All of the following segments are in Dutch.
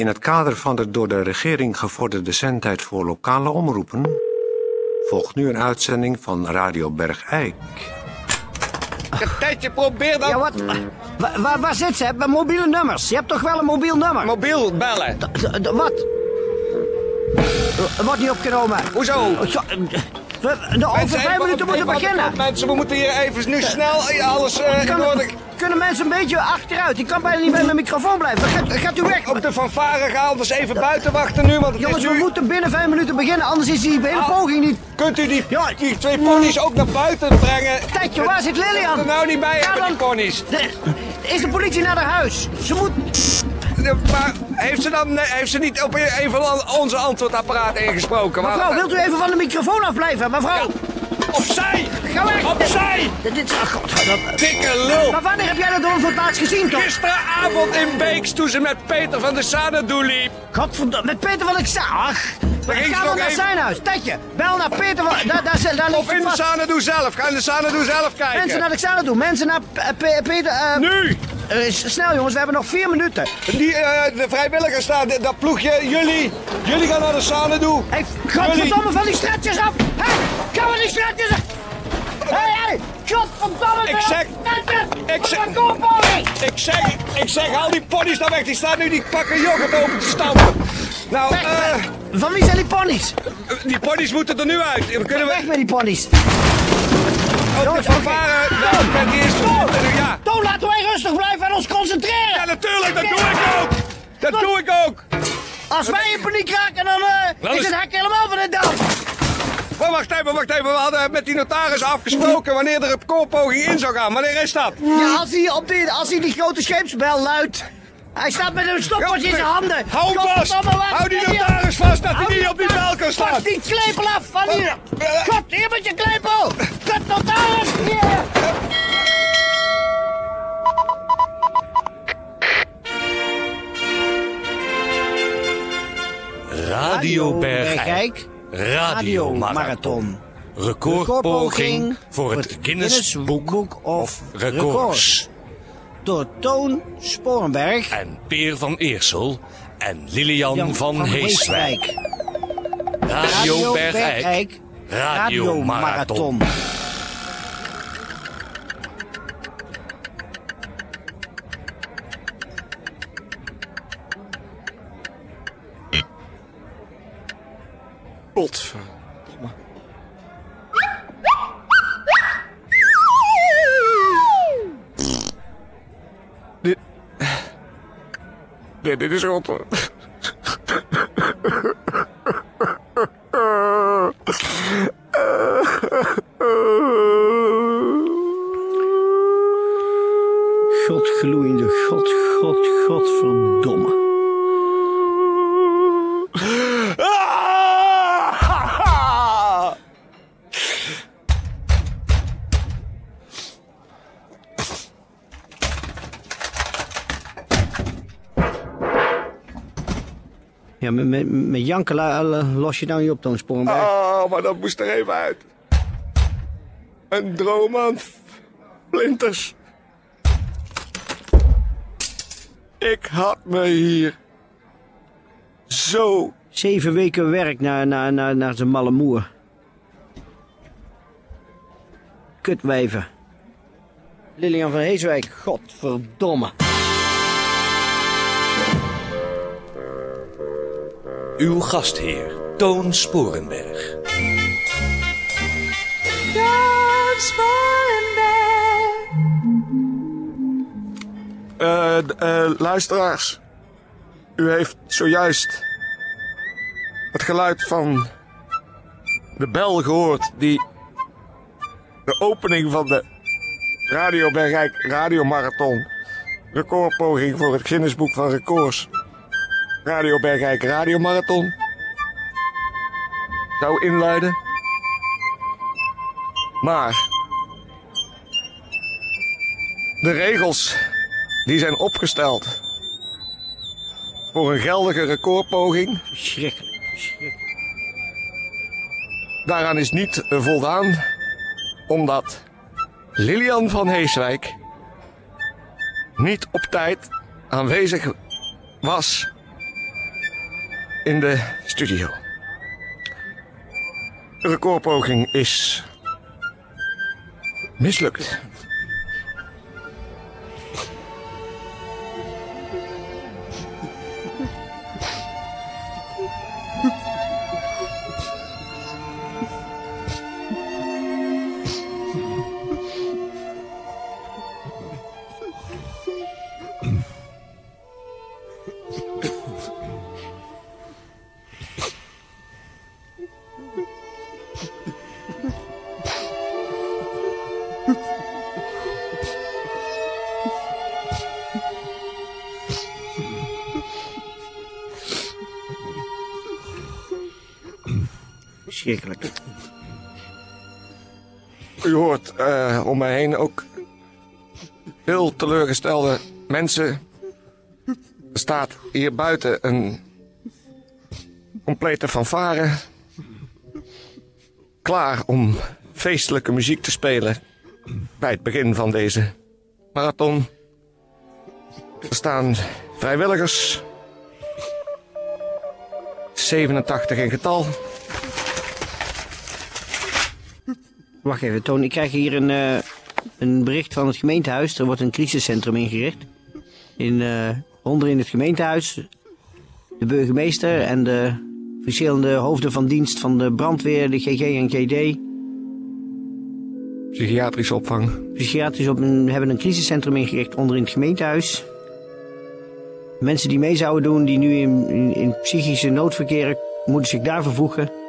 In het kader van de door de regering gevorderde zendtijd voor lokale omroepen... volgt nu een uitzending van Radio Bergijk. Tijdje, probeer dan Ja, wat? Wa- wa- waar zit ze? Bij mobiele nummers. Je hebt toch wel een mobiel nummer? mobiel bellen. D- wat? Wordt niet opgenomen. Hoezo? Zo, eh, we- de over vijf minuten moeten beginnen. Mensen, we moeten hier even nu snel eh, alles in Kan- orde... kunnen mensen een beetje achteruit? Ik kan bijna niet bij mijn microfoon blijven. Gaat, gaat u weg? Op de fanfare gaan, anders even buiten wachten nu, want het Jongens, is we moeten binnen vijf minuten beginnen, anders is die hele Ah. poging niet... Kunt u die, Ja. die twee ponies ook naar buiten brengen? Tijdje, waar zit Lilian? Er nou niet bij hebben, die ponies. De- is de politie naar haar huis? Ze moet... Eh, Maar heeft ze dan nee, heeft ze niet op een van onze antwoordapparaten ingesproken? Mevrouw, wilt u even van de microfoon afblijven? Mevrouw, Opzij! ga weg! Opzij! Dit is... Oh, god, dat- Dikke lul! Maar wanneer heb jij dat voor het laatst gezien, toch? Gisteravond in Beeks toen ze met Peter van de Sanadu liep. Godverdomme, met Peter van. Ach, ging ze ga nog dan naar even- zijn huis. Tetje, bel naar Peter van... Daar, daar, daar, daar ligt Of in de. Sanadu zelf. Ga in de Sanadu zelf kijken. Mensen naar de Xanadu, mensen naar Peter... eh, Nu! Eh, snel jongens, we hebben nog vier minuten. Die, eh, de vrijwilligers staan, dat ploegje, jullie, jullie gaan naar de Sanadu. Hé, godverdomme van die stretchers af! Hé, hey, maar die stretchers af! Hé, hé, hey, godverdomme! Ik zeg- ik zeg- Ik zeg, ik zeg, haal die ponies dan weg. Die staan nu die pakken yoghurt open te stampen. Nou, Weg, eh, weg. Van wie zijn die ponies? die ponies moeten er nu uit. We kunnen Weg we met die ponies. ook de Jongens, fanfare nou, met die instrumenten. Toon, laten wij rustig blijven en ons concentreren! ja, natuurlijk, dat doe ik ook. Dat doe ik ook. Als wij in paniek raken, dan eh, is het hek helemaal van de dam! Maar wacht even, wacht even. We hadden met die notaris afgesproken wanneer er een koorpoging in zou gaan. Wanneer is dat? Ja, als hij, op die, als hij die grote scheepsbel luidt. Hij staat met een stopwatch in zijn handen. Hou hem vast. Hou die notaris vast dat hij niet op die bel kan staan. Vast die klepel af van hier. God, hier met je klepel. Kut notaris. Hier. Radio Bergijk. Radio Marathon. Recordpoging voor het Guinness Book of Records. Door Toon Sporenberg. En Peer van Eersel en Lilian van Heeswijk. Radio. Bergijk. Radio Marathon. Potverdomme. Dit... Nee, dit is rot. Godgloeiende God, God, Godverdomme. Ja, met, met, met janken la- los je nou niet op, Toon Sporenberg. Oh, maar dat moest er even uit. Een droom aan flinters. Ik had me hier zo Zeven weken werk naar, naar, naar, naar zijn malle moer. Kutwijven. Lilian van Heeswijk, godverdomme. Uw gastheer, Toon Sporenberg. Eh, d- eh, luisteraars, u heeft zojuist het geluid van de bel gehoord die de opening van de Radio Bergijk Radiomarathon, recordpoging voor het Guinnessboek van Records, Radio Bergijk Radiomarathon, zou inluiden. Maar de regels die zijn opgesteld voor een geldige recordpoging. Verschrikkelijk, verschrikkelijk. Daaraan is niet voldaan, omdat Lilian van Heeswijk niet op tijd aanwezig was in de studio. De recordpoging is mislukt. U hoort eh, om mij heen ook veel teleurgestelde mensen. Er staat hier buiten een complete fanfare. Klaar om feestelijke muziek te spelen bij het begin van deze marathon. Er staan vrijwilligers. 87 in getal. Wacht even, Toon. Ik krijg hier een, eh, een bericht van het gemeentehuis. Er wordt een crisiscentrum ingericht. In, eh, onder in het gemeentehuis. De burgemeester en de verschillende hoofden van dienst van de brandweer, de GG en GD. Psychiatrische opvang. Psychiatrisch op een, hebben een crisiscentrum ingericht onder in het gemeentehuis. Mensen die mee zouden doen, die nu in, in, in psychische nood verkeren, moeten zich daar vervoegen.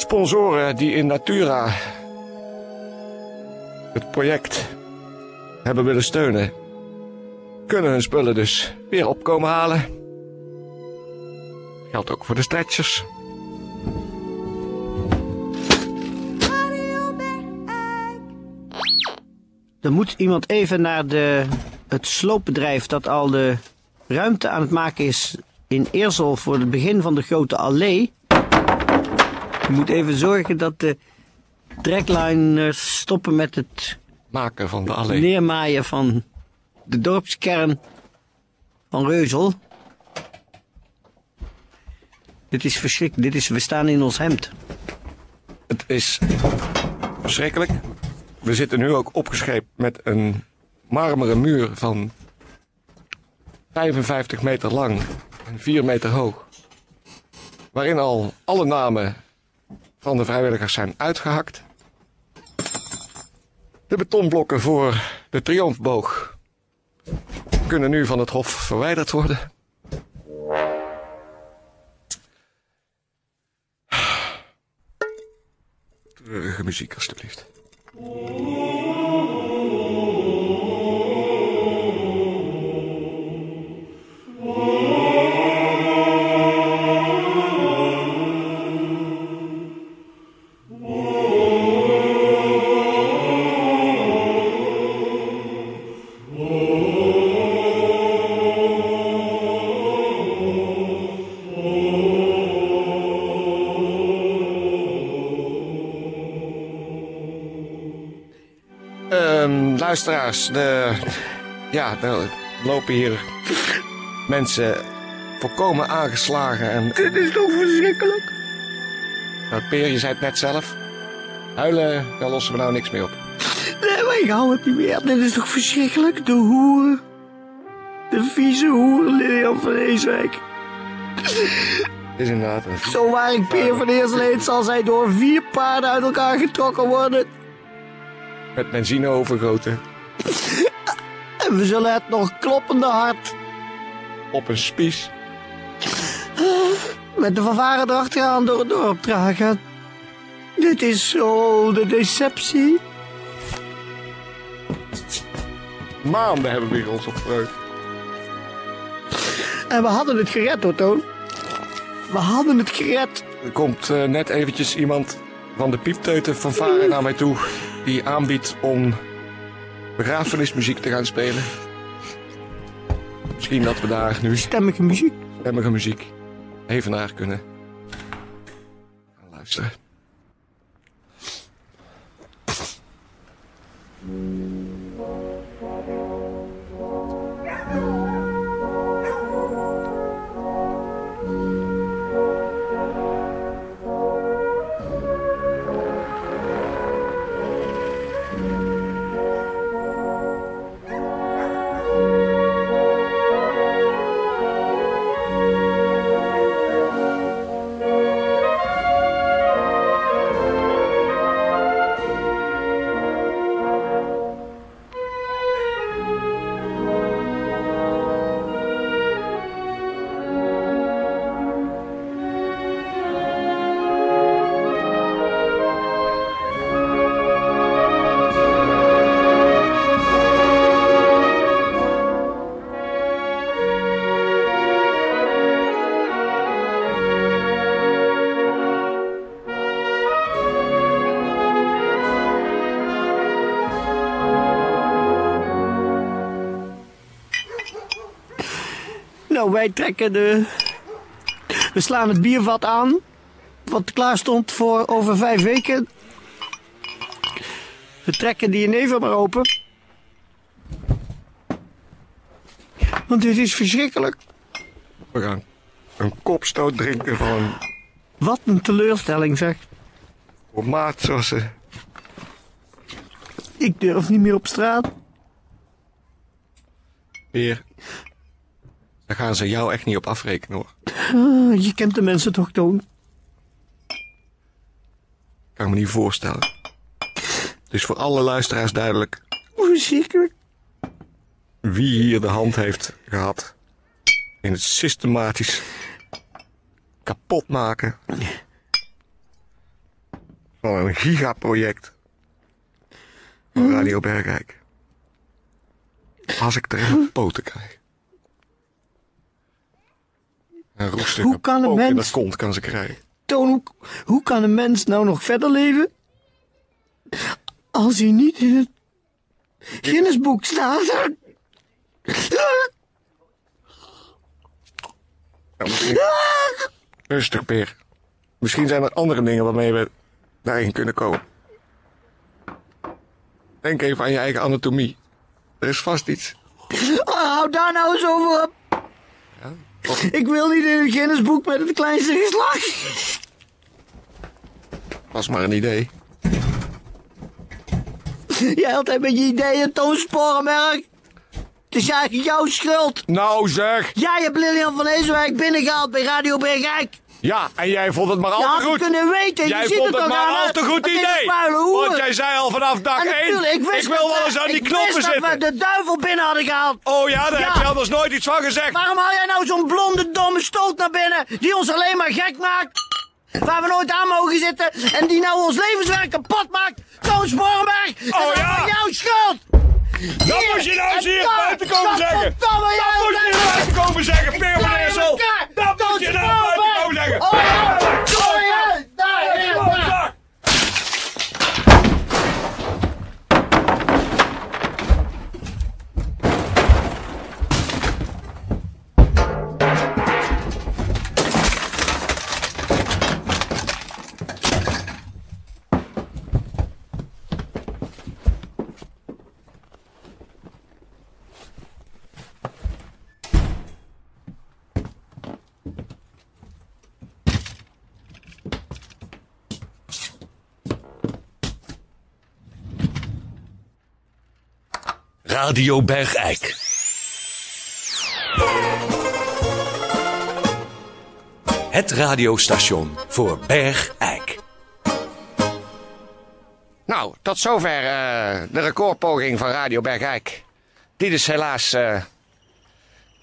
Sponsoren die in Natura het project hebben willen steunen, kunnen hun spullen dus weer opkomen halen. Geldt ook voor de stretchers. Er moet iemand even naar de, het sloopbedrijf dat al de ruimte aan het maken is in Eersel voor het begin van de grote allee. Je moet even zorgen dat de trekliners stoppen met het Maken van de allee. neermaaien van de dorpskern van Reuzel. Dit is verschrikkelijk. Dit is, we staan in ons hemd. Het is verschrikkelijk. We zitten nu ook opgescheept met een marmeren muur van 55 meter lang en 4 meter hoog. Waarin al alle namen van de vrijwilligers zijn uitgehakt. De betonblokken voor de triomfboog kunnen nu van het hof verwijderd worden. Treurige muziek, alstublieft. Luisteraars, de, ja, er lopen hier mensen volkomen aangeslagen. En, Dit is toch verschrikkelijk? nou, Peer, je zei het net zelf. Huilen, daar lossen we nou niks mee op. Nee, maar ik hou het niet meer. Dit is toch verschrikkelijk? De hoer. De vieze hoer Lilian van Reeswijk. Het is inderdaad een Zo waar ik Peer van Eersel heet, zal zij door vier paarden uit elkaar getrokken worden. met benzine overgoten En we zullen het nog kloppende hart op een spies. met de vervaren erachteraan door het dorp dragen. Dit is zo de deceptie. Maanden hebben we hier ons opgebruikt. En we hadden het gered hoor, Toon. We hadden het gered. Er komt eh, net eventjes iemand van de piepteuten van Varen naar mij toe. Die aanbiedt om begrafenismuziek te gaan spelen. Misschien dat we daar nu Stemmige muziek. stemmige muziek even naar kunnen gaan luisteren. Nou, wij trekken de... We slaan het biervat aan. Wat klaar stond voor over vijf weken. We trekken die jenever maar open. Want dit is verschrikkelijk. We gaan een kopstoot drinken van Wat een teleurstelling, zeg. maat zoals ze... Ik durf niet meer op straat. Weer. Daar gaan ze jou echt niet op afrekenen hoor. Ah, je kent de mensen toch, Toon? Kan ik me niet voorstellen. Het is voor alle luisteraars duidelijk Verschrikkelijk. wie hier de hand heeft gehad in het systematisch kapotmaken van een gigaproject van Radio Bergrijk. Als ik er een poten krijg. Een roestige Hoe kan een in mens- de kont kan ze krijgen. Toon, hoe, hoe kan een mens nou nog verder leven? Als hij niet in het Guinnessboek staat. Ja, misschien- Rustig, Peer. Misschien zijn er andere dingen waarmee we daarin kunnen komen. Denk even aan je eigen anatomie. Er is vast iets. Oh, hou daar nou eens over op. Ik wil niet in het Guinnessboek met het kleinste geslacht. Was maar een idee. Jij altijd met je ideeën, Toon Sporenberg. Het is eigenlijk jouw schuld. Nou zeg! Jij hebt Lilian van Ezenwijk binnengehaald bij Radio Bergijk. Ja, en jij vond het maar al Je te had het goed. kunnen weten. Jij je ziet vond het het toch maar aan al te goed Het is een idee. vuile hoer. Want jij zei al vanaf dag En 1. natuurlijk, Ik, wist wil dat wel we- eens aan die ik knoppen wist zitten. dat we de duivel binnen hadden gehaald. Oh ja, daar Ja. heb je anders nooit iets van gezegd. Waarom haal jij nou zo'n blonde, domme stoot naar binnen? Die ons alleen maar gek maakt. Waar we nooit aan mogen zitten. En die nou ons levenswerk kapot maakt. Toon Sporenberg. Oh dat is ja. allemaal jouw schuld. Dat Hier, moet je nou eens en hier daar. buiten komen zeggen. Dat je hier buiten komen zeggen, Peer van Eersel. elkaar. Je nou buiten komen zeggen. Sporenberg. Oh ja. Radio Bergijk. Het radiostation voor Bergijk. Nou, tot zover eh, de recordpoging van Radio Bergijk. Die dus helaas eh,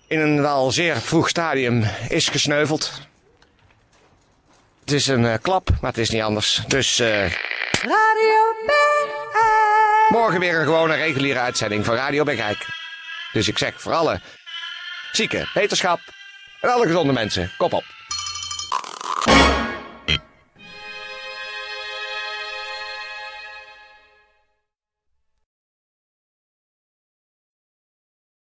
in een wel zeer vroeg stadium is gesneuveld. Het is een eh, klap, maar het is niet anders. Dus eh, Radio Bergijk. Morgen weer een gewone reguliere uitzending van Radio Bergijk. Dus ik zeg voor alle zieken, wetenschap en alle gezonde mensen, kop op.